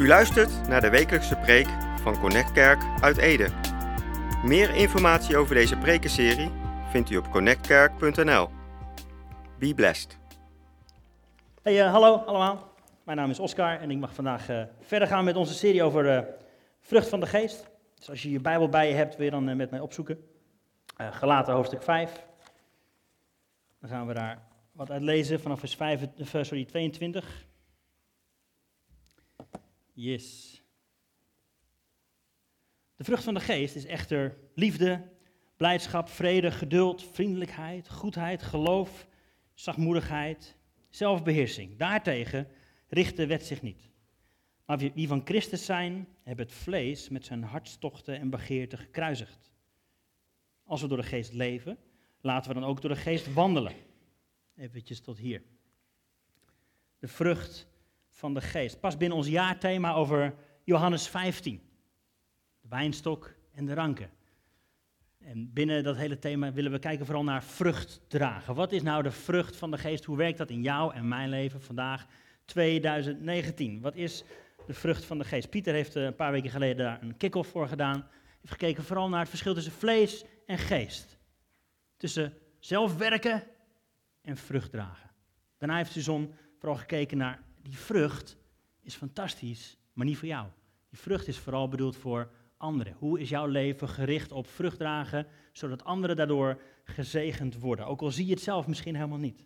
U luistert naar de wekelijkse preek van Connect Kerk uit Ede. Meer informatie over deze prekenserie vindt u op connectkerk.nl. Be blessed. Hey, uh, hallo allemaal. Mijn naam is Oscar en ik mag vandaag uh, verder gaan met onze serie over uh, vrucht van de geest. Dus als je je Bijbel bij je hebt, wil je dan met mij opzoeken. Gelaten hoofdstuk 5. Dan gaan we daar wat uit lezen vanaf vers, 5, sorry, 22. Yes. De vrucht van de geest is echter liefde, blijdschap, vrede, geduld, vriendelijkheid, goedheid, geloof, zachtmoedigheid, zelfbeheersing. Daartegen richt de wet zich niet. Maar wie van Christus zijn, hebben het vlees met zijn hartstochten en begeerten gekruisigd. Als we door de geest leven, laten we dan ook door de geest wandelen. Eventjes tot hier. De vrucht van de geest. Pas binnen ons jaarthema over Johannes 15. De wijnstok en de ranken. En binnen dat hele thema willen we kijken vooral naar vrucht dragen. Wat is nou de vrucht van de geest? Hoe werkt dat in jou en mijn leven vandaag 2019? Wat is de vrucht van de geest? Pieter heeft eh, een paar weken geleden daar een kick-off voor gedaan. Heeft gekeken vooral naar het verschil tussen vlees en geest. Tussen zelf werken en vrucht dragen. Daarna heeft Suzon vooral gekeken naar die vrucht is fantastisch, maar niet voor jou. Die vrucht is vooral bedoeld voor anderen. Hoe is jouw leven gericht op vrucht dragen, zodat anderen daardoor gezegend worden? Ook al zie je het zelf misschien helemaal niet.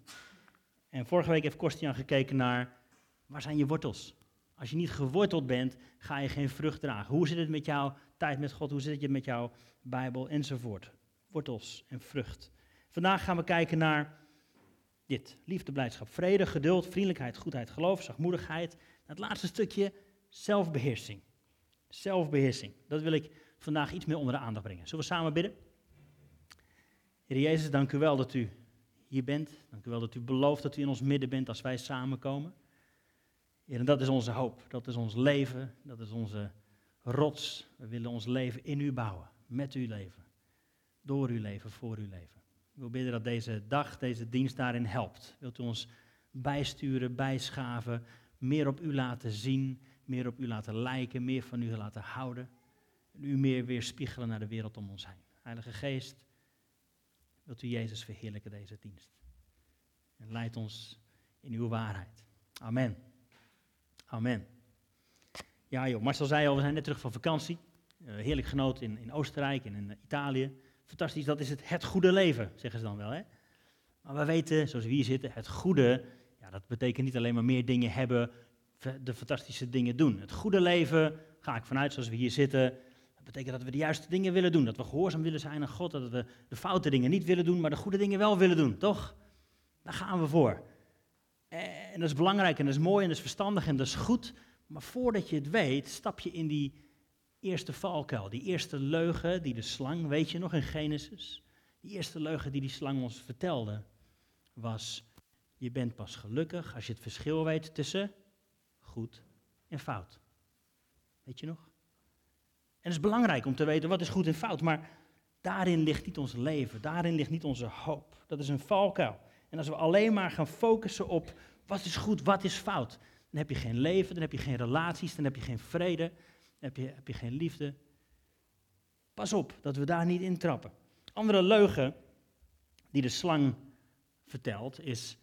En vorige week heeft Kostian gekeken naar, waar zijn je wortels? Als je niet geworteld bent, ga je geen vrucht dragen. Hoe zit het met jouw tijd met God? Hoe zit het met jouw Bijbel enzovoort? Wortels en vrucht. Vandaag gaan we kijken naar dit. Liefde, blijdschap, vrede, geduld, vriendelijkheid, goedheid, geloof, zachtmoedigheid. Het laatste stukje, zelfbeheersing. Zelfbeheersing. Dat wil ik vandaag iets meer onder de aandacht brengen. Zullen we samen bidden? Heer Jezus, dank u wel dat u hier bent. Dank u wel dat u belooft dat u in ons midden bent als wij samenkomen. Heer, en dat is onze hoop. Dat is ons leven. Dat is onze rots. We willen ons leven in u bouwen. Met uw leven. Door uw leven, voor uw leven. Ik wil bidden dat deze dag, deze dienst daarin helpt. Wilt u ons bijsturen, bijschaven, meer op u laten zien, meer op u laten lijken, meer van u laten houden. En u meer weer spiegelen naar de wereld om ons heen. Heilige Geest, wilt u Jezus verheerlijken deze dienst. En leid ons in uw waarheid. Amen. Amen. Ja joh, Marcel zei al, we zijn net terug van vakantie. Uh, heerlijk genoten in, in Oostenrijk en in Italië. Fantastisch, dat is het, het goede leven, zeggen ze dan wel. Hè? Maar we weten, zoals we hier zitten, het goede, ja, dat betekent niet alleen maar meer dingen hebben, de fantastische dingen doen. Het goede leven, ga ik vanuit zoals we hier zitten, dat betekent dat we de juiste dingen willen doen. Dat we gehoorzaam willen zijn aan God, dat we de foute dingen niet willen doen, maar de goede dingen wel willen doen, toch? Daar gaan we voor. En dat is belangrijk en dat is mooi en dat is verstandig en dat is goed. Maar voordat je het weet, stap je in die eerste valkuil, die eerste leugen die de slang, weet je nog in Genesis? Die eerste leugen die die slang ons vertelde was, je bent pas gelukkig als je het verschil weet tussen goed en fout. Weet je nog? En het is belangrijk om te weten wat is goed en fout, maar daarin ligt niet ons leven, daarin ligt niet onze hoop. Dat is een valkuil. En als we alleen maar gaan focussen op wat is goed, wat is fout, dan heb je geen leven, dan heb je geen relaties, dan heb je geen vrede, heb je, heb je geen liefde. Pas op dat we daar niet in trappen. Andere leugen die de slang vertelt is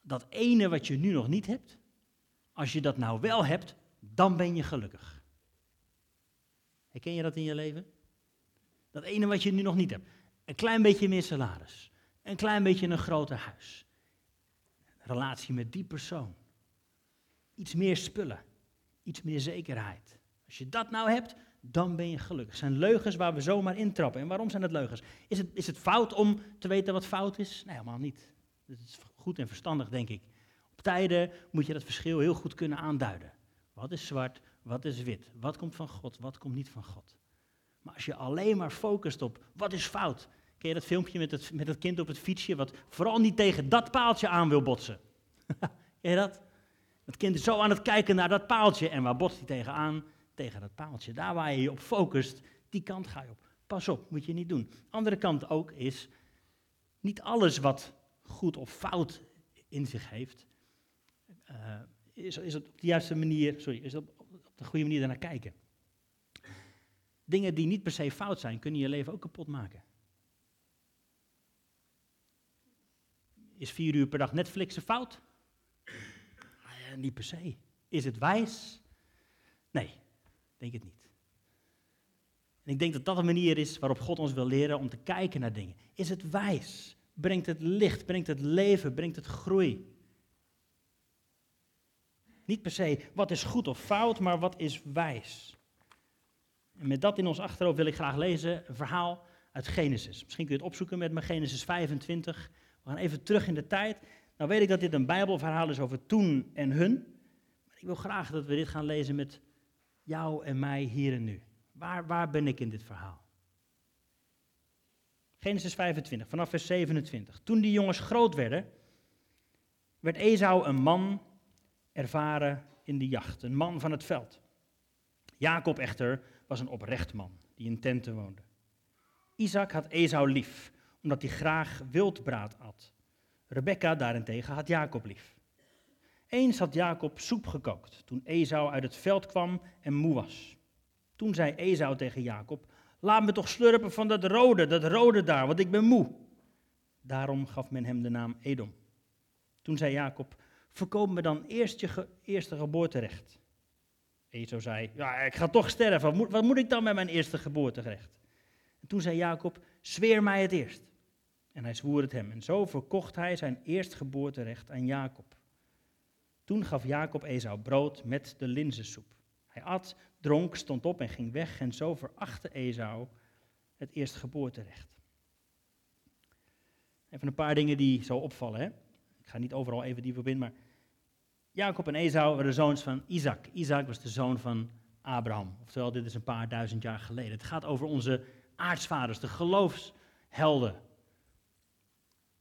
dat ene wat je nu nog niet hebt, als je dat nou wel hebt, dan ben je gelukkig. Herken je dat in je leven? Dat ene wat je nu nog niet hebt. Een klein beetje meer salaris. Een klein beetje een groter huis. Relatie met die persoon. Iets meer spullen. Iets meer zekerheid. Als je dat nou hebt, dan ben je gelukkig. Het zijn leugens waar we zomaar intrappen. En waarom zijn het leugens? Is het, is het fout om te weten wat fout is? Nee, helemaal niet. Het is goed en verstandig, denk ik. Op tijden moet je dat verschil heel goed kunnen aanduiden. Wat is zwart, wat is wit? Wat komt van God, wat komt niet van God? Maar als je alleen maar focust op wat is fout. Ken je dat filmpje met het, met het kind op het fietsje, wat vooral niet tegen dat paaltje aan wil botsen? Ken je dat? Het kind is zo aan het kijken naar dat paaltje en waar botst hij tegenaan? Tegen dat paaltje. Daar waar je je op focust, die kant ga je op. Pas op, moet je niet doen. Andere kant ook is, niet alles wat goed of fout in zich heeft, uh, is, is op de juiste manier, sorry, is op, op een goede manier daarnaar kijken. Dingen die niet per se fout zijn, kunnen je leven ook kapot maken. Is vier uur per dag Netflixen fout? Ah, niet per se. Is het wijs? Nee, denk het niet. En ik denk dat dat een manier is waarop God ons wil leren om te kijken naar dingen. Is het wijs? Brengt het licht? Brengt het leven? Brengt het groei? Niet per se wat is goed of fout, maar wat is wijs. En met dat in ons achterhoofd wil ik graag lezen een verhaal uit Genesis. Misschien kun je het opzoeken met me, Genesis 25. We gaan even terug in de tijd. Nou weet ik dat dit een Bijbelverhaal is over toen en hun. Maar ik wil graag dat we dit gaan lezen met jou en mij hier en nu. Waar, waar ben ik in dit verhaal? Genesis 25, vanaf vers 27. Toen die jongens groot werden, werd Esau een man ervaren in de jacht, een man van het veld. Jacob echter was een oprecht man die in tenten woonde. Isaac had Esau lief, omdat hij graag wildbraad at. Rebecca daarentegen had Jacob lief. Eens had Jacob soep gekookt toen Esau uit het veld kwam en moe was. Toen zei Esau tegen Jacob: Laat me toch slurpen van dat rode, dat rode daar, want ik ben moe. Daarom gaf men hem de naam Edom. Toen zei Jacob: Verkoop me dan eerst je eerste geboorterecht. Esau zei: Ja, ik ga toch sterven. Wat moet, ik dan met mijn eerste geboorterecht? En toen zei Jacob: Zweer mij het eerst. En hij zwoer het hem. En zo verkocht hij zijn eerstgeboorterecht aan Jacob. Toen gaf Jacob Esau brood met de linzensoep. Hij at, dronk, stond op en ging weg. En zo verachtte Esau het eerstgeboorterecht. Even een paar dingen die zo opvallen. Hè? Ik ga niet overal even diep op in, maar Jacob en Esau waren de zoons van Isaac. Isaac was de zoon van Abraham. Oftewel, dit is een paar duizend jaar geleden. Het gaat over onze aartsvaders, de geloofshelden.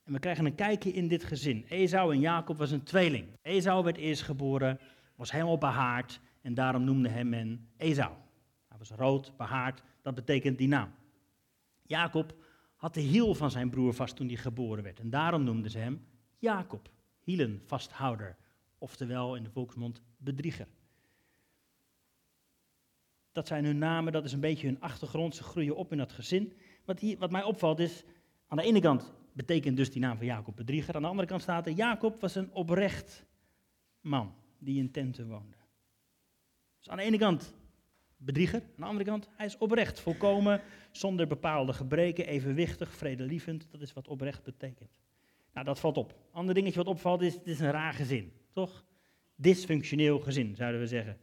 En we krijgen een kijkje in dit gezin. Esau en Jacob was een tweeling. Esau werd eerst geboren, was helemaal behaard en daarom noemde hem men Esau. Hij was rood, behaard, dat betekent die naam. Jacob had de hiel van zijn broer vast toen hij geboren werd en daarom noemden ze hem Jacob, hielenvasthouder, oftewel in de volksmond bedrieger. Dat zijn hun namen, dat is een beetje hun achtergrond, ze groeien op in dat gezin. Wat, hier, wat mij opvalt is, aan de ene kant betekent dus die naam van Jacob bedrieger. Aan de andere kant staat er, Jacob was een oprecht man die in tenten woonde. Dus aan de ene kant bedrieger, aan de andere kant, hij is oprecht, volkomen, zonder bepaalde gebreken, evenwichtig, vredelievend. Dat is wat oprecht betekent. Nou, dat valt op. Ander dingetje wat opvalt is, het is een raar gezin, toch? Dysfunctioneel gezin, zouden we zeggen.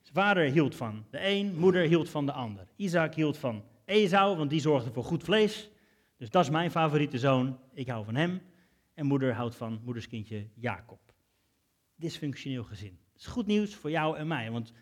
Zijn vader hield van de een, moeder hield van de ander. Isaac hield van Esau, want die zorgde voor goed vlees. Dus dat is mijn favoriete zoon. Ik hou van hem. En moeder houdt van moederskindje Jacob. Dysfunctioneel gezin. Dat is goed nieuws voor jou en mij. Want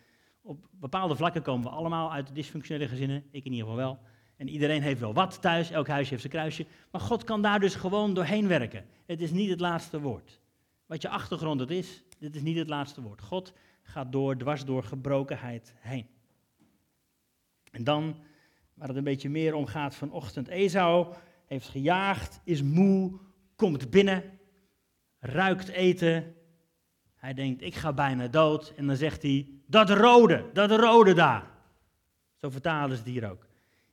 op bepaalde vlakken komen we allemaal uit dysfunctionele gezinnen. Ik in ieder geval wel. En iedereen heeft wel wat thuis. Elk huisje heeft zijn kruisje. Maar God kan daar dus gewoon doorheen werken. Het is niet het laatste woord. Wat je achtergrond het is, dit is niet het laatste woord. God gaat door, dwars door gebrokenheid heen. En dan, waar het een beetje meer om gaat vanochtend, Esau heeft gejaagd, is moe, komt binnen, ruikt eten. Hij denkt, ik ga bijna dood. En dan zegt hij, dat rode, dat rode daar. Zo vertalen ze het hier ook.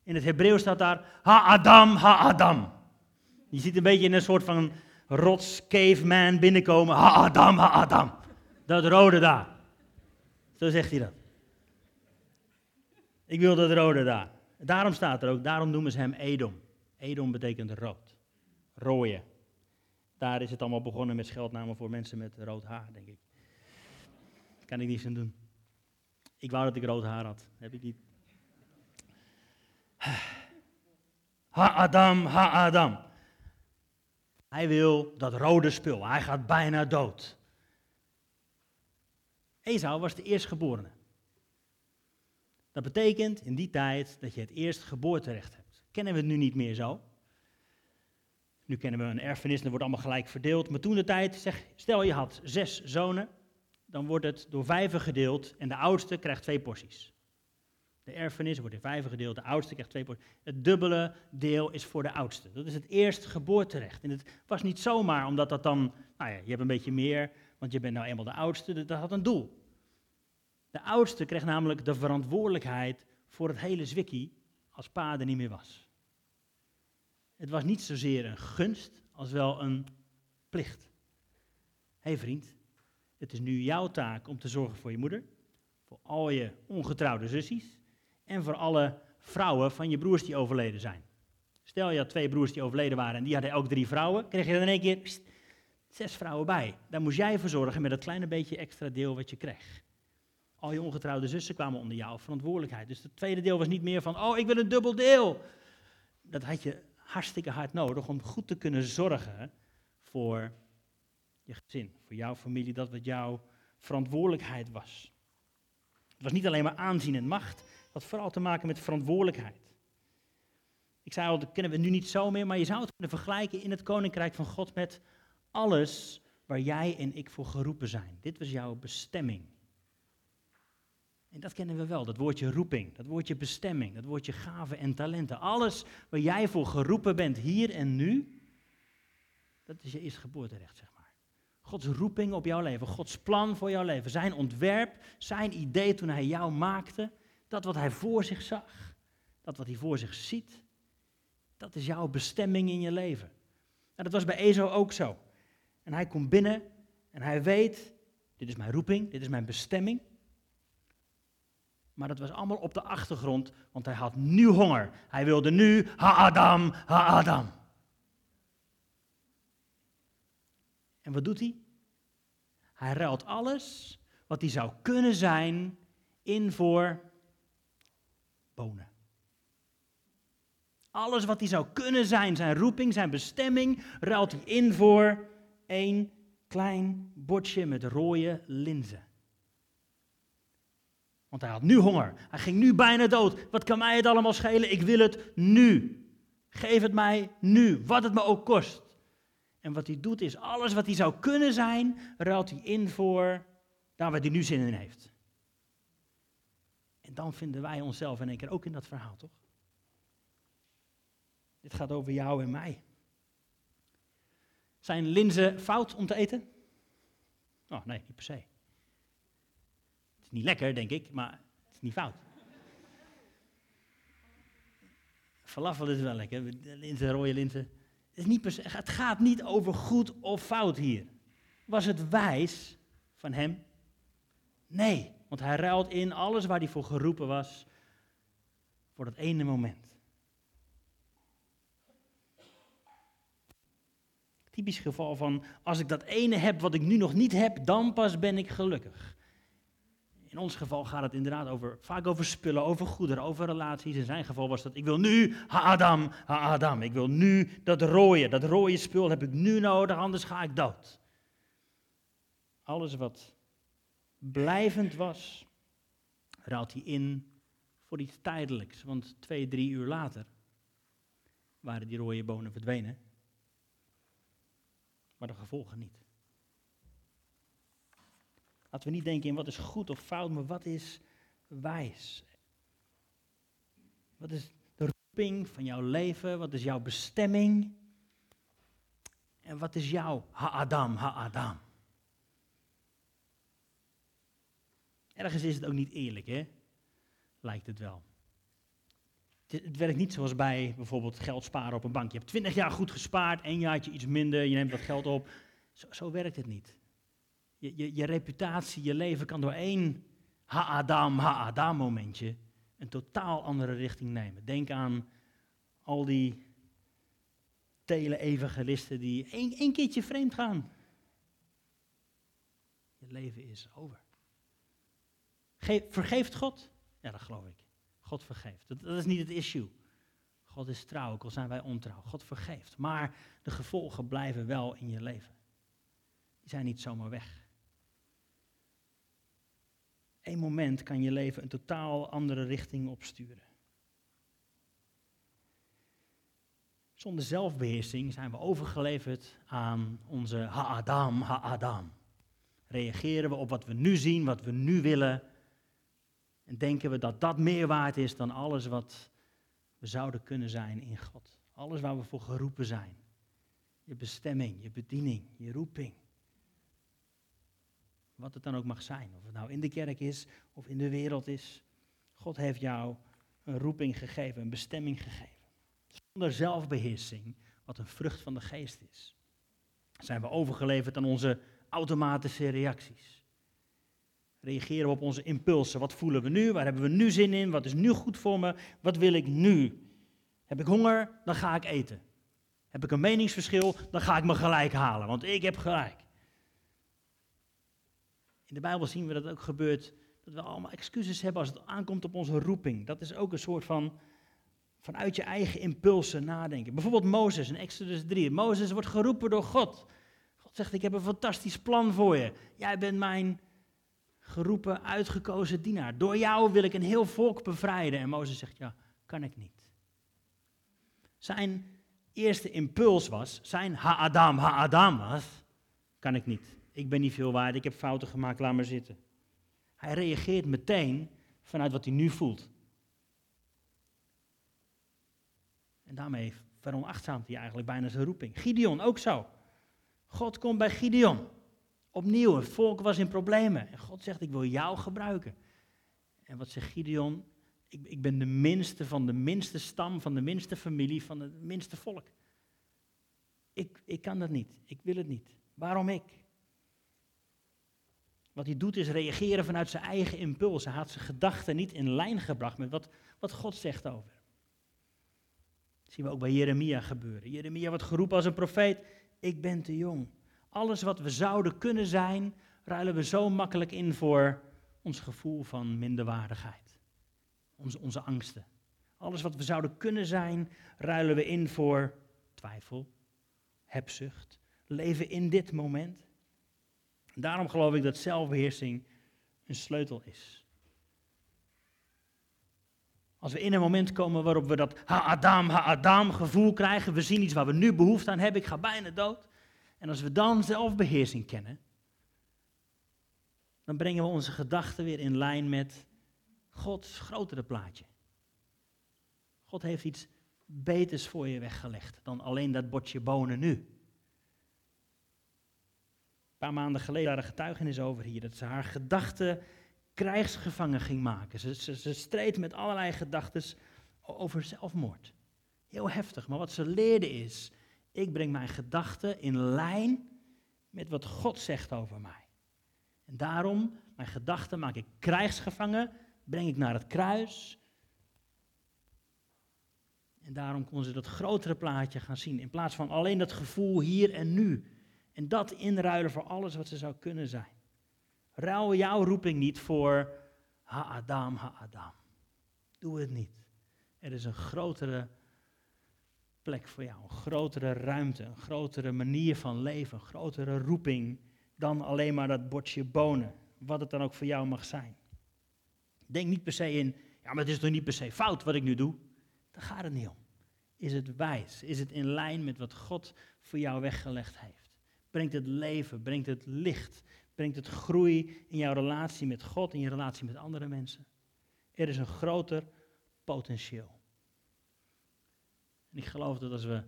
In het Hebreeuws staat daar, ha-adam, ha-adam. Je ziet een beetje in een soort van rots caveman binnenkomen, ha-adam, ha-adam. Dat rode daar. Zo zegt hij dat. Ik wil dat rode daar. Daarom staat er ook, daarom noemen ze hem Edom. Edom betekent rood. Rooie. Daar is het allemaal begonnen met scheldnamen voor mensen met rood haar, denk ik. Kan ik niets aan doen. Ik wou dat ik rood haar had. Heb ik niet. Ha-Adam, ha-Adam. Hij wil dat rode spul. Hij gaat bijna dood. Esau was de eerstgeborene. Dat betekent in die tijd dat je het eerstgeboorterecht hebt kennen we het nu niet meer zo. Nu kennen we een erfenis, dat wordt allemaal gelijk verdeeld. Maar toen de tijd, zeg, stel je had zes zonen, dan wordt het door vijven gedeeld en de oudste krijgt twee porties. De erfenis wordt in vijven gedeeld, de oudste krijgt twee porties. Het dubbele deel is voor de oudste. Dat is het eerste geboorterecht. En het was niet zomaar omdat dat dan, nou ja, je hebt een beetje meer, want je bent nou eenmaal de oudste, dat had een doel. De oudste kreeg namelijk de verantwoordelijkheid voor het hele zwikkie als pa er niet meer was. Het was niet zozeer een gunst als wel een plicht. Hé hey vriend, het is nu jouw taak om te zorgen voor je moeder, voor al je ongetrouwde zussies en voor alle vrouwen van je broers die overleden zijn. Stel je had twee broers die overleden waren en die hadden ook drie vrouwen, kreeg je dan in één keer zes vrouwen bij. Daar moest jij voor zorgen met dat kleine beetje extra deel wat je kreeg. Al je ongetrouwde zussen kwamen onder jouw verantwoordelijkheid. Dus het tweede deel was niet meer van, oh, ik wil een dubbel deel. Dat had je hartstikke hard nodig om goed te kunnen zorgen voor je gezin, voor jouw familie, dat wat jouw verantwoordelijkheid was. Het was niet alleen maar aanzien en macht, het had vooral te maken met verantwoordelijkheid. Ik zei al, dat kennen we nu niet zo meer, maar je zou het kunnen vergelijken in het koninkrijk van God met alles waar jij en ik voor geroepen zijn. Dit was jouw bestemming. En dat kennen we wel, dat woordje roeping, dat woordje bestemming, dat woordje gaven en talenten. Alles waar jij voor geroepen bent hier en nu, dat is je eerste geboorterecht, zeg maar. Gods roeping op jouw leven, Gods plan voor jouw leven, zijn ontwerp, zijn idee toen hij jou maakte, dat wat hij voor zich zag, dat wat hij voor zich ziet, dat is jouw bestemming in je leven. En dat was bij Ezo ook zo. En hij komt binnen en hij weet, dit is mijn roeping, dit is mijn bestemming. Maar dat was allemaal op de achtergrond, want hij had nu honger. Hij wilde nu, ha-Adam, ha-Adam. En wat doet hij? Hij ruilt alles wat hij zou kunnen zijn in voor bonen. Alles wat hij zou kunnen zijn, zijn roeping, zijn bestemming, ruilt hij in voor één klein bordje met rode linzen. Want hij had nu honger. Hij ging nu bijna dood. Wat kan mij het allemaal schelen? Ik wil het nu. Geef het mij nu, wat het me ook kost. En wat hij doet is, alles wat hij zou kunnen zijn, ruilt hij in voor daar waar hij nu zin in heeft. En dan vinden wij onszelf in één keer ook in dat verhaal, toch? Dit gaat over jou en mij. Zijn linzen fout om te eten? Oh, nee, niet per se. Is niet lekker, denk ik, maar het is niet fout. Falafel is wel lekker, linzen, rode linzen. Het, is niet het gaat niet over goed of fout hier. Was het wijs van hem? Nee, want hij ruilt in alles waar hij voor geroepen was voor dat ene moment. Typisch geval van, als ik dat ene heb wat ik nu nog niet heb, dan pas ben ik gelukkig. In ons geval gaat het inderdaad over, vaak over spullen, over goederen, over relaties. In zijn geval was dat, ik wil nu, ha-Adam, ha-Adam. Ik wil nu dat rode, dat rode spul heb ik nu nodig, anders ga ik dood. Alles wat blijvend was, ruilt hij in voor iets tijdelijks. Want twee, drie uur later waren die rode bonen verdwenen maar de gevolgen niet. Laten we niet denken in wat is goed of fout, maar wat is wijs. Wat is de roeping van jouw leven? Wat is jouw bestemming? En wat is jouw ha-Adam, ha-Adam? Ergens is het ook niet eerlijk, hè? Lijkt het wel. Het werkt niet zoals bij bijvoorbeeld geld sparen op een bank. Je hebt 20 jaar goed gespaard, één jaartje iets minder, je neemt wat geld op. Zo werkt het niet. Je, je, je, reputatie, je leven kan door één ha-Adam, ha-Adam momentje een totaal andere richting nemen. Denk aan al die tele-evangelisten die één, één keertje vreemd gaan. Je leven is over. vergeeft God? Ja, dat geloof ik. God vergeeft. Dat, dat is niet het issue. God is trouw, ook al zijn wij ontrouw. God vergeeft. Maar de gevolgen blijven wel in je leven. Die zijn niet zomaar weg. Eén moment kan je leven een totaal andere richting opsturen. Zonder zelfbeheersing zijn we overgeleverd aan onze ha-Adam, ha-Adam. Reageren we op wat we nu zien, wat we nu willen, en denken we dat dat meer waard is dan alles wat we zouden kunnen zijn in God. Alles waar we voor geroepen zijn. Je bestemming, je bediening, je roeping. Wat het dan ook mag zijn. Of het nou in de kerk is of in de wereld is. God heeft jou een roeping gegeven, een bestemming gegeven. Zonder zelfbeheersing, wat een vrucht van de geest is, zijn we overgeleverd aan onze automatische reacties. Reageren we op onze impulsen. Wat voelen we nu? Waar hebben we nu zin in? Wat is nu goed voor me? Wat wil ik nu? Heb ik honger? Dan ga ik eten. Heb ik een meningsverschil? Dan ga ik me gelijk halen, want ik heb gelijk. In de Bijbel zien we dat ook gebeurt dat we allemaal excuses hebben als het aankomt op onze roeping. Dat is ook een soort van vanuit je eigen impulsen nadenken. Bijvoorbeeld Mozes in Exodus 3. Mozes wordt geroepen door God. God zegt, ik heb een fantastisch plan voor je. Jij bent mijn geroepen, uitgekozen dienaar. Door jou wil ik een heel volk bevrijden. En Mozes zegt, ja, kan ik niet. Zijn eerste impuls was, zijn ha-adam, ha-adam was, kan ik niet. Ik ben niet veel waard, ik heb fouten gemaakt, laat maar zitten. Hij reageert meteen vanuit wat hij nu voelt. En daarmee veronachtzaamt hij eigenlijk bijna zijn roeping. Gideon ook zo. God komt bij Gideon. Opnieuw, het volk was in problemen. En God zegt, ik wil jou gebruiken. En wat zegt Gideon? Ik, ik ben de minste van de minste stam, van de minste familie, van het minste volk. Ik, ik kan dat niet. Ik wil het niet. Waarom ik? Wat hij doet is reageren vanuit zijn eigen impuls. Hij had zijn gedachten niet in lijn gebracht met wat, wat God zegt over. Dat zien we ook bij Jeremia gebeuren. Jeremia wordt geroepen als een profeet. Ik ben te jong. Alles wat we zouden kunnen zijn, ruilen we zo makkelijk in voor ons gevoel van minderwaardigheid. Onze, onze angsten. Alles wat we zouden kunnen zijn, ruilen we in voor twijfel, hebzucht, leven in dit moment. Daarom geloof ik dat zelfbeheersing een sleutel is. Als we in een moment komen waarop we dat ha-adam, ha-adam gevoel krijgen, we zien iets waar we nu behoefte aan hebben, ik ga bijna dood. En als we dan zelfbeheersing kennen, dan brengen we onze gedachten weer in lijn met Gods grotere plaatje. God heeft iets beters voor je weggelegd dan alleen dat bordje bonen nu. Paar maanden geleden daar een getuigenis over hier, dat ze haar gedachten krijgsgevangen ging maken. Ze, ze, ze streed met allerlei gedachten over zelfmoord. Heel heftig, maar wat ze leerde is, ik breng mijn gedachten in lijn met wat God zegt over mij. En daarom, mijn gedachten maak ik krijgsgevangen, breng ik naar het kruis. En daarom kon ze dat grotere plaatje gaan zien, in plaats van alleen dat gevoel hier en nu. En dat inruilen voor alles wat ze zou kunnen zijn. Ruil jouw roeping niet voor ha-adam, ha-adam. Doe het niet. Er is een grotere plek voor jou, een grotere ruimte, een grotere manier van leven, een grotere roeping dan alleen maar dat bordje bonen, wat het dan ook voor jou mag zijn. Denk niet per se in, ja, maar het is toch niet per se fout wat ik nu doe? Daar gaat het niet om. Is het wijs? Is het in lijn met wat God voor jou weggelegd heeft? Brengt het leven, brengt het licht, brengt het groei in jouw relatie met God, in je relatie met andere mensen? Er is een groter potentieel. En ik geloof dat als we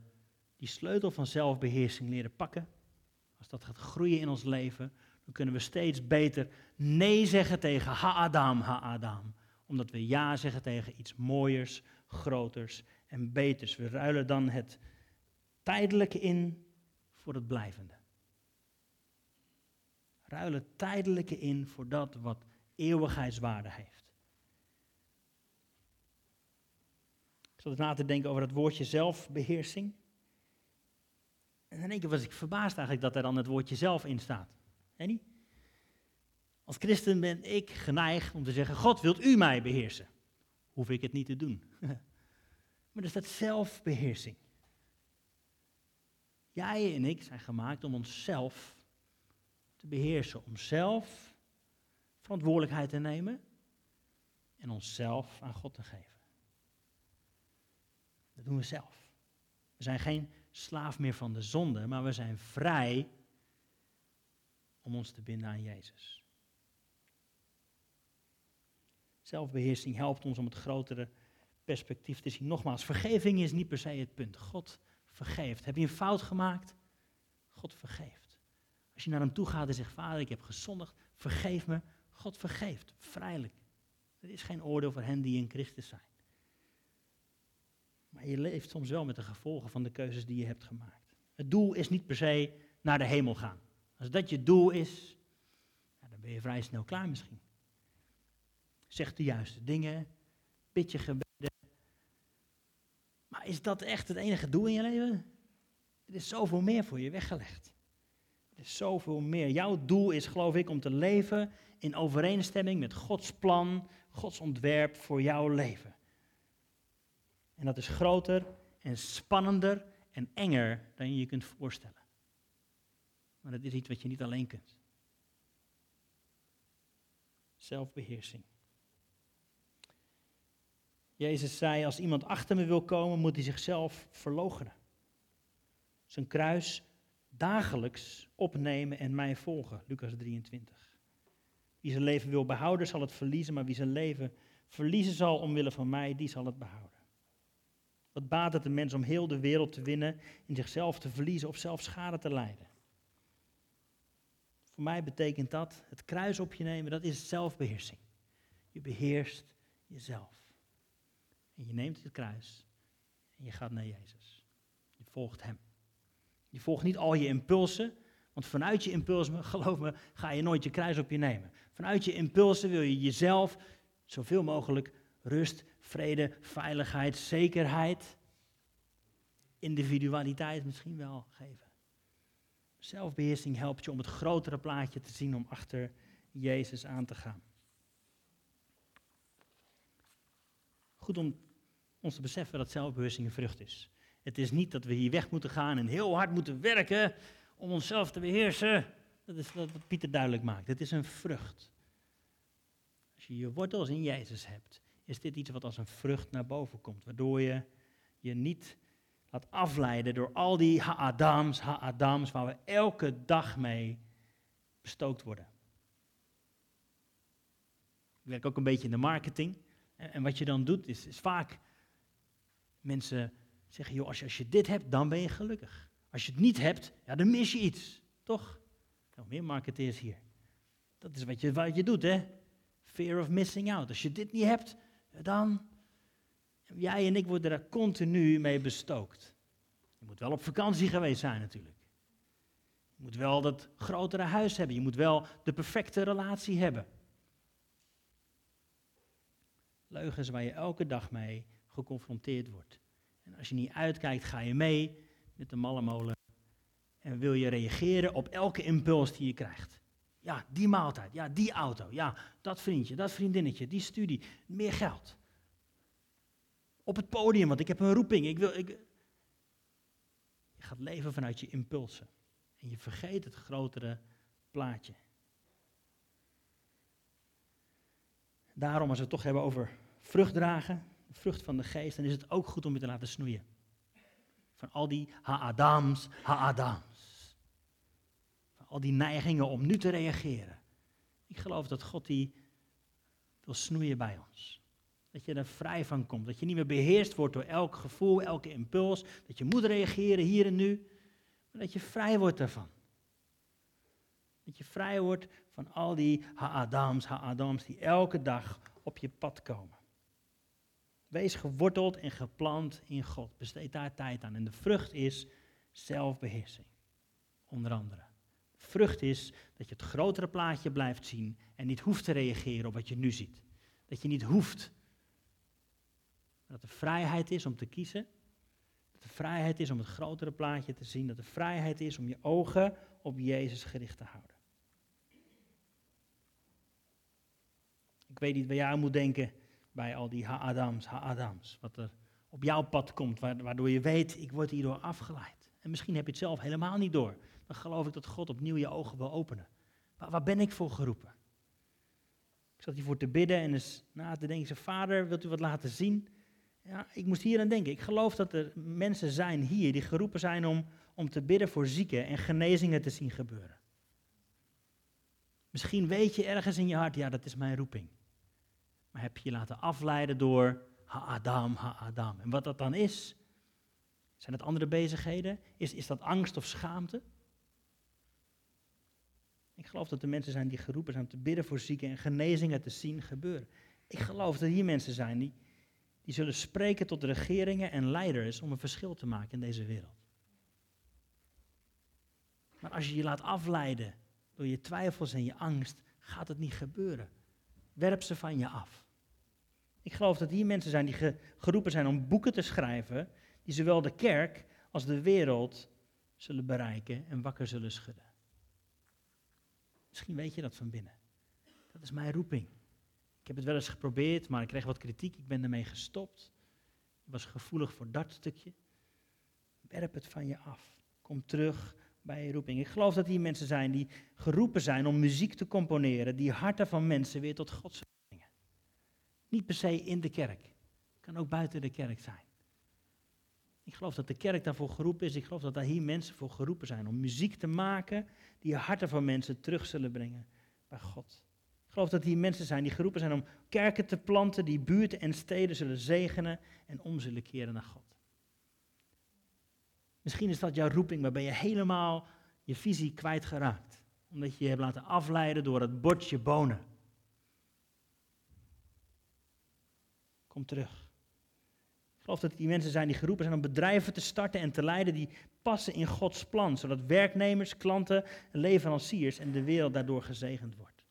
die sleutel van zelfbeheersing leren pakken, als dat gaat groeien in ons leven, dan kunnen we steeds beter nee zeggen tegen ha-adam, ha-adam. Omdat we ja zeggen tegen iets mooiers, groters en beters. We ruilen dan het tijdelijke in voor het blijvende. Ruilen tijdelijke in voor dat wat eeuwigheidswaarde heeft. Ik zat na te denken over het woordje zelfbeheersing. En in één keer was ik verbaasd eigenlijk dat er dan het woordje zelf in staat. niet? Als christen ben ik geneigd om te zeggen, God wilt u mij beheersen. Hoef ik het niet te doen. maar er staat zelfbeheersing. Jij en ik zijn gemaakt om onszelf te beheersen. Om zelf verantwoordelijkheid te nemen en onszelf aan God te geven. Dat doen we zelf. We zijn geen slaaf meer van de zonde, maar we zijn vrij om ons te binden aan Jezus. Zelfbeheersing helpt ons om het grotere perspectief te zien. Nogmaals, vergeving is niet per se het punt. God vergeeft. Heb je een fout gemaakt? God vergeeft. Als je naar hem toe gaat en zegt, vader, ik heb gezondigd, vergeef me. God vergeeft, vrijelijk. Er is geen oordeel voor hen die in Christus zijn. Maar je leeft soms wel met de gevolgen van de keuzes die je hebt gemaakt. Het doel is niet per se naar de hemel gaan. Als dat je doel is, dan ben je vrij snel klaar misschien. Zeg de juiste dingen, bid je gebeden. Maar is dat echt het enige doel in je leven? Er is zoveel meer voor je weggelegd. Is zoveel meer. Jouw doel is, geloof ik, om te leven in overeenstemming met Gods plan, Gods ontwerp voor jouw leven. En dat is groter en spannender en enger dan je je kunt voorstellen. Maar dat is iets wat je niet alleen kunt. Zelfbeheersing. Jezus zei, als iemand achter me wil komen, moet hij zichzelf verloochenen. Zijn kruis dagelijks opnemen en mij volgen. Lucas 23. Wie zijn leven wil behouden, zal het verliezen, maar wie zijn leven verliezen zal omwille van mij, die zal het behouden. Wat baat het een mens om heel de wereld te winnen, in zichzelf te verliezen of zelfs schade te lijden? Voor mij betekent dat het kruis op je nemen, dat is zelfbeheersing. Je beheerst jezelf. En je neemt het kruis en je gaat naar Jezus. Je volgt Hem. Je volgt niet al je impulsen, want vanuit je impulsen, geloof me, ga je nooit je kruis op je nemen. Vanuit je impulsen wil je jezelf zoveel mogelijk rust, vrede, veiligheid, zekerheid, individualiteit misschien wel geven. Zelfbeheersing helpt je om het grotere plaatje te zien, om achter Jezus aan te gaan. Goed om ons te beseffen dat zelfbeheersing een vrucht is. Het is niet dat we hier weg moeten gaan en heel hard moeten werken om onszelf te beheersen. Dat is wat Pieter duidelijk maakt. Het is een vrucht. Als je je wortels in Jezus hebt, is dit iets wat als een vrucht naar boven komt. Waardoor je je niet laat afleiden door al die ha-adams, ha-adams, waar we elke dag mee bestookt worden. Ik werk ook een beetje in de marketing. En, wat je dan doet, is, is vaak mensen zeggen, joh, als je, dit hebt, dan ben je gelukkig. Als je het niet hebt, ja, dan mis je iets. Toch? Nog meer marketeers hier. Dat is wat je, wat je doet, hè? Fear of missing out. Als je dit niet hebt, dan. Jij en ik worden daar continu mee bestookt. Je moet wel op vakantie geweest zijn, natuurlijk. Je moet wel dat grotere huis hebben. Je moet wel de perfecte relatie hebben. Leugens waar je elke dag mee geconfronteerd wordt. Als je niet uitkijkt, ga je mee met de malle molen. En wil je reageren op elke impuls die je krijgt. Ja, die maaltijd, ja, die auto, ja, dat vriendje, dat vriendinnetje, die studie, meer geld. Op het podium, want ik heb een roeping. Ik wil, ik... Je gaat leven vanuit je impulsen. En je vergeet het grotere plaatje. Daarom, als we het toch hebben over vrucht dragen, vrucht van de geest, dan is het ook goed om je te laten snoeien. Van al die ha-adams, ha-adams. Van al die neigingen om nu te reageren. Ik geloof dat God die wil snoeien bij ons. Dat je er vrij van komt. Dat je niet meer beheerst wordt door elk gevoel, elke impuls. Dat je moet reageren hier en nu. Maar dat je vrij wordt daarvan. Dat je vrij wordt van al die ha-adams, ha-adams die elke dag op je pad komen. Wees geworteld en geplant in God. Besteed daar tijd aan. En de vrucht is zelfbeheersing. Onder andere. De vrucht is dat je het grotere plaatje blijft zien en niet hoeft te reageren op wat je nu ziet. Dat je niet hoeft. Dat er vrijheid is om te kiezen. Dat er vrijheid is om het grotere plaatje te zien. Dat er vrijheid is om je ogen op Jezus gericht te houden. Ik weet niet waar jij aan moet denken bij al die ha-adams, ha-adams. Wat er op jouw pad komt, waardoor je weet, ik word hierdoor afgeleid. En misschien heb je het zelf helemaal niet door. Dan geloof ik dat God opnieuw je ogen wil openen. Maar waar ben ik voor geroepen? Ik zat hiervoor te bidden en eens na te denken, vader, wilt u wat laten zien? Ja, ik moest hier aan denken. Ik geloof dat er mensen zijn hier die geroepen zijn om, om te bidden voor zieken en genezingen te zien gebeuren. Misschien weet je ergens in je hart, ja, dat is mijn roeping. Maar heb je je laten afleiden door ha-adam, ha-adam. En wat dat dan is, zijn het andere bezigheden? Is, is dat angst of schaamte? Ik geloof dat er mensen zijn die geroepen zijn om te bidden voor zieken en genezingen te zien gebeuren. Ik geloof dat hier mensen zijn die, die zullen spreken tot regeringen en leiders om een verschil te maken in deze wereld. Maar als je je laat afleiden door je twijfels en je angst, gaat het niet gebeuren. Werp ze van je af. Ik geloof dat hier mensen zijn die geroepen zijn om boeken te schrijven, die zowel de kerk als de wereld zullen bereiken en wakker zullen schudden. Misschien weet je dat van binnen. Dat is mijn roeping. Ik heb het wel eens geprobeerd, maar ik kreeg wat kritiek. Ik ben ermee gestopt. Ik was gevoelig voor dat stukje. Werp het van je af. Kom terug bij roeping. Ik geloof dat hier mensen zijn die geroepen zijn om muziek te componeren, die harten van mensen weer tot God zullen brengen. Niet per se in de kerk. Kan ook buiten de kerk zijn. Ik geloof dat de kerk daarvoor geroepen is. Ik geloof dat daar hier mensen voor geroepen zijn om muziek te maken die harten van mensen terug zullen brengen bij God. Ik geloof dat hier mensen zijn die geroepen zijn om kerken te planten die buurten en steden zullen zegenen en om zullen keren naar God. Misschien is dat jouw roeping waarbij je helemaal je visie kwijtgeraakt. Omdat je je hebt laten afleiden door het bordje bonen. Kom terug. Ik geloof dat die mensen zijn die geroepen zijn om bedrijven te starten en te leiden die passen in Gods plan. Zodat werknemers, klanten, leveranciers en de wereld daardoor gezegend wordt.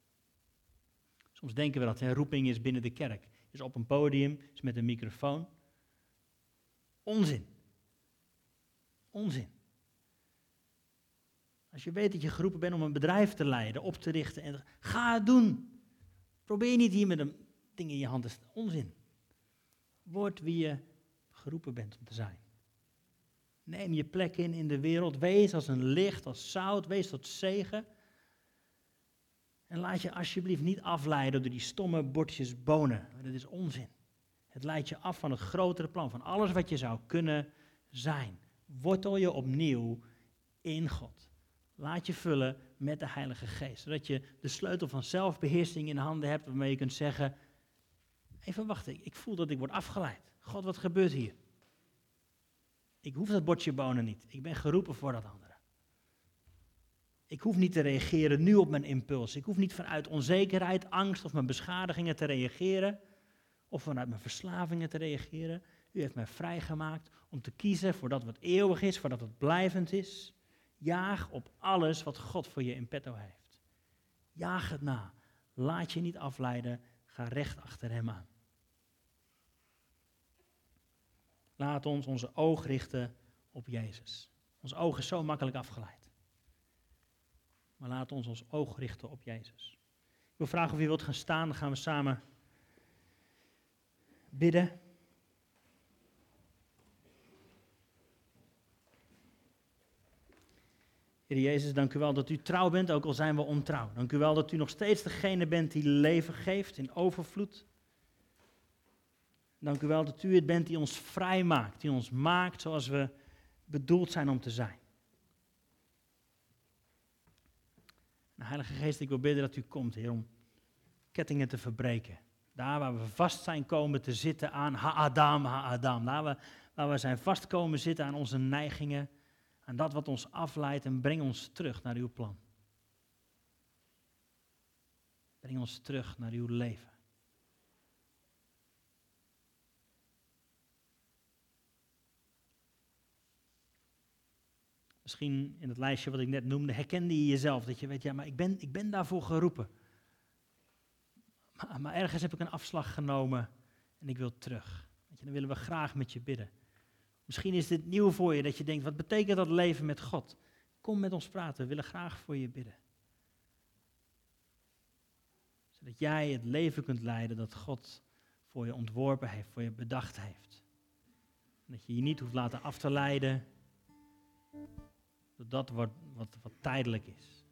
Soms denken we dat een roeping is binnen de kerk. Is op een podium, is met een microfoon. Onzin. Onzin. Als je weet dat je geroepen bent om een bedrijf te leiden, op te richten, en ga het doen. Probeer niet hier met een ding in je hand te staan. Onzin. Word wie je geroepen bent om te zijn. Neem je plek in in de wereld. Wees als een licht, als zout. Wees tot zegen. En laat je alsjeblieft niet afleiden door die stomme bordjes bonen. Dat is onzin. Het leidt je af van het grotere plan, van alles wat je zou kunnen zijn wortel je opnieuw in God. Laat je vullen met de Heilige Geest. Zodat je de sleutel van zelfbeheersing in handen hebt waarmee je kunt zeggen, even wachten, ik voel dat ik word afgeleid. God, wat gebeurt hier? Ik hoef dat bordje bonen niet. Ik ben geroepen voor dat andere. Ik hoef niet te reageren nu op mijn impuls. Ik hoef niet vanuit onzekerheid, angst of mijn beschadigingen te reageren. Of vanuit mijn verslavingen te reageren. U heeft mij vrijgemaakt om te kiezen voor dat wat eeuwig is, voor dat wat blijvend is. Jaag op alles wat God voor je in petto heeft. Jaag het na. Laat je niet afleiden. Ga recht achter Hem aan. Laat ons onze oog richten op Jezus. Ons oog is zo makkelijk afgeleid. Maar laat ons ons oog richten op Jezus. Ik wil vragen of je wilt gaan staan, dan gaan we samen bidden. Heer Jezus, dank u wel dat u trouw bent, ook al zijn we ontrouw. Dank u wel dat u nog steeds degene bent die leven geeft in overvloed. Dank u wel dat u het bent die ons vrij maakt, die ons maakt zoals we bedoeld zijn om te zijn. Heilige Geest, ik wil bidden dat u komt, Heer, om kettingen te verbreken. Daar waar we vast zijn komen te zitten aan ha-adam, ha-adam. Daar waar, waar we zijn vast komen zitten aan onze neigingen, aan dat wat ons afleidt en breng ons terug naar uw plan. Breng ons terug naar uw leven. Misschien in het lijstje wat ik net noemde, herkende je jezelf. Dat je weet, ja, maar ik ben, ik ben daarvoor geroepen. Maar, maar ergens heb ik een afslag genomen en ik wil terug. Weet je, dan willen we graag met je bidden. Misschien is dit nieuw voor je, dat je denkt, wat betekent dat leven met God? Kom met ons praten, we willen graag voor je bidden. Zodat jij het leven kunt leiden dat God voor je ontworpen heeft, voor je bedacht heeft. dat je je niet hoeft laten af te leiden door dat wat, wat, wat tijdelijk is.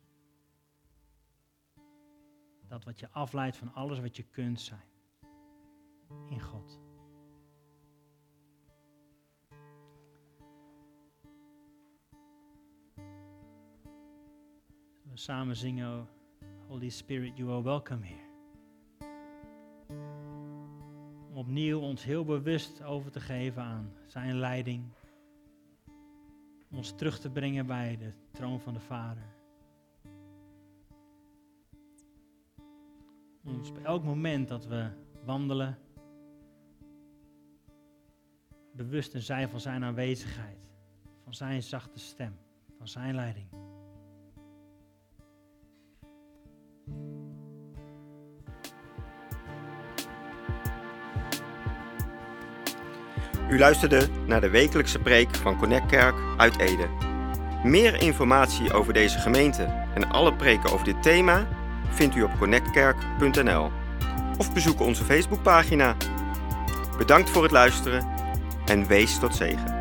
Dat wat je afleidt van alles wat je kunt zijn. In God. Samen zingen, Holy Spirit, you are welcome here. Om opnieuw ons heel bewust over te geven aan zijn leiding. Om ons terug te brengen bij de troon van de Vader. ons op elk moment dat we wandelen bewust te zijn van zijn aanwezigheid, van zijn zachte stem, van zijn leiding. U luisterde naar de wekelijkse preek van Connect Kerk uit Ede. Meer informatie over deze gemeente en alle preken over dit thema vindt u op connectkerk.nl of bezoek onze Facebookpagina. Bedankt voor het luisteren en wees tot zegen.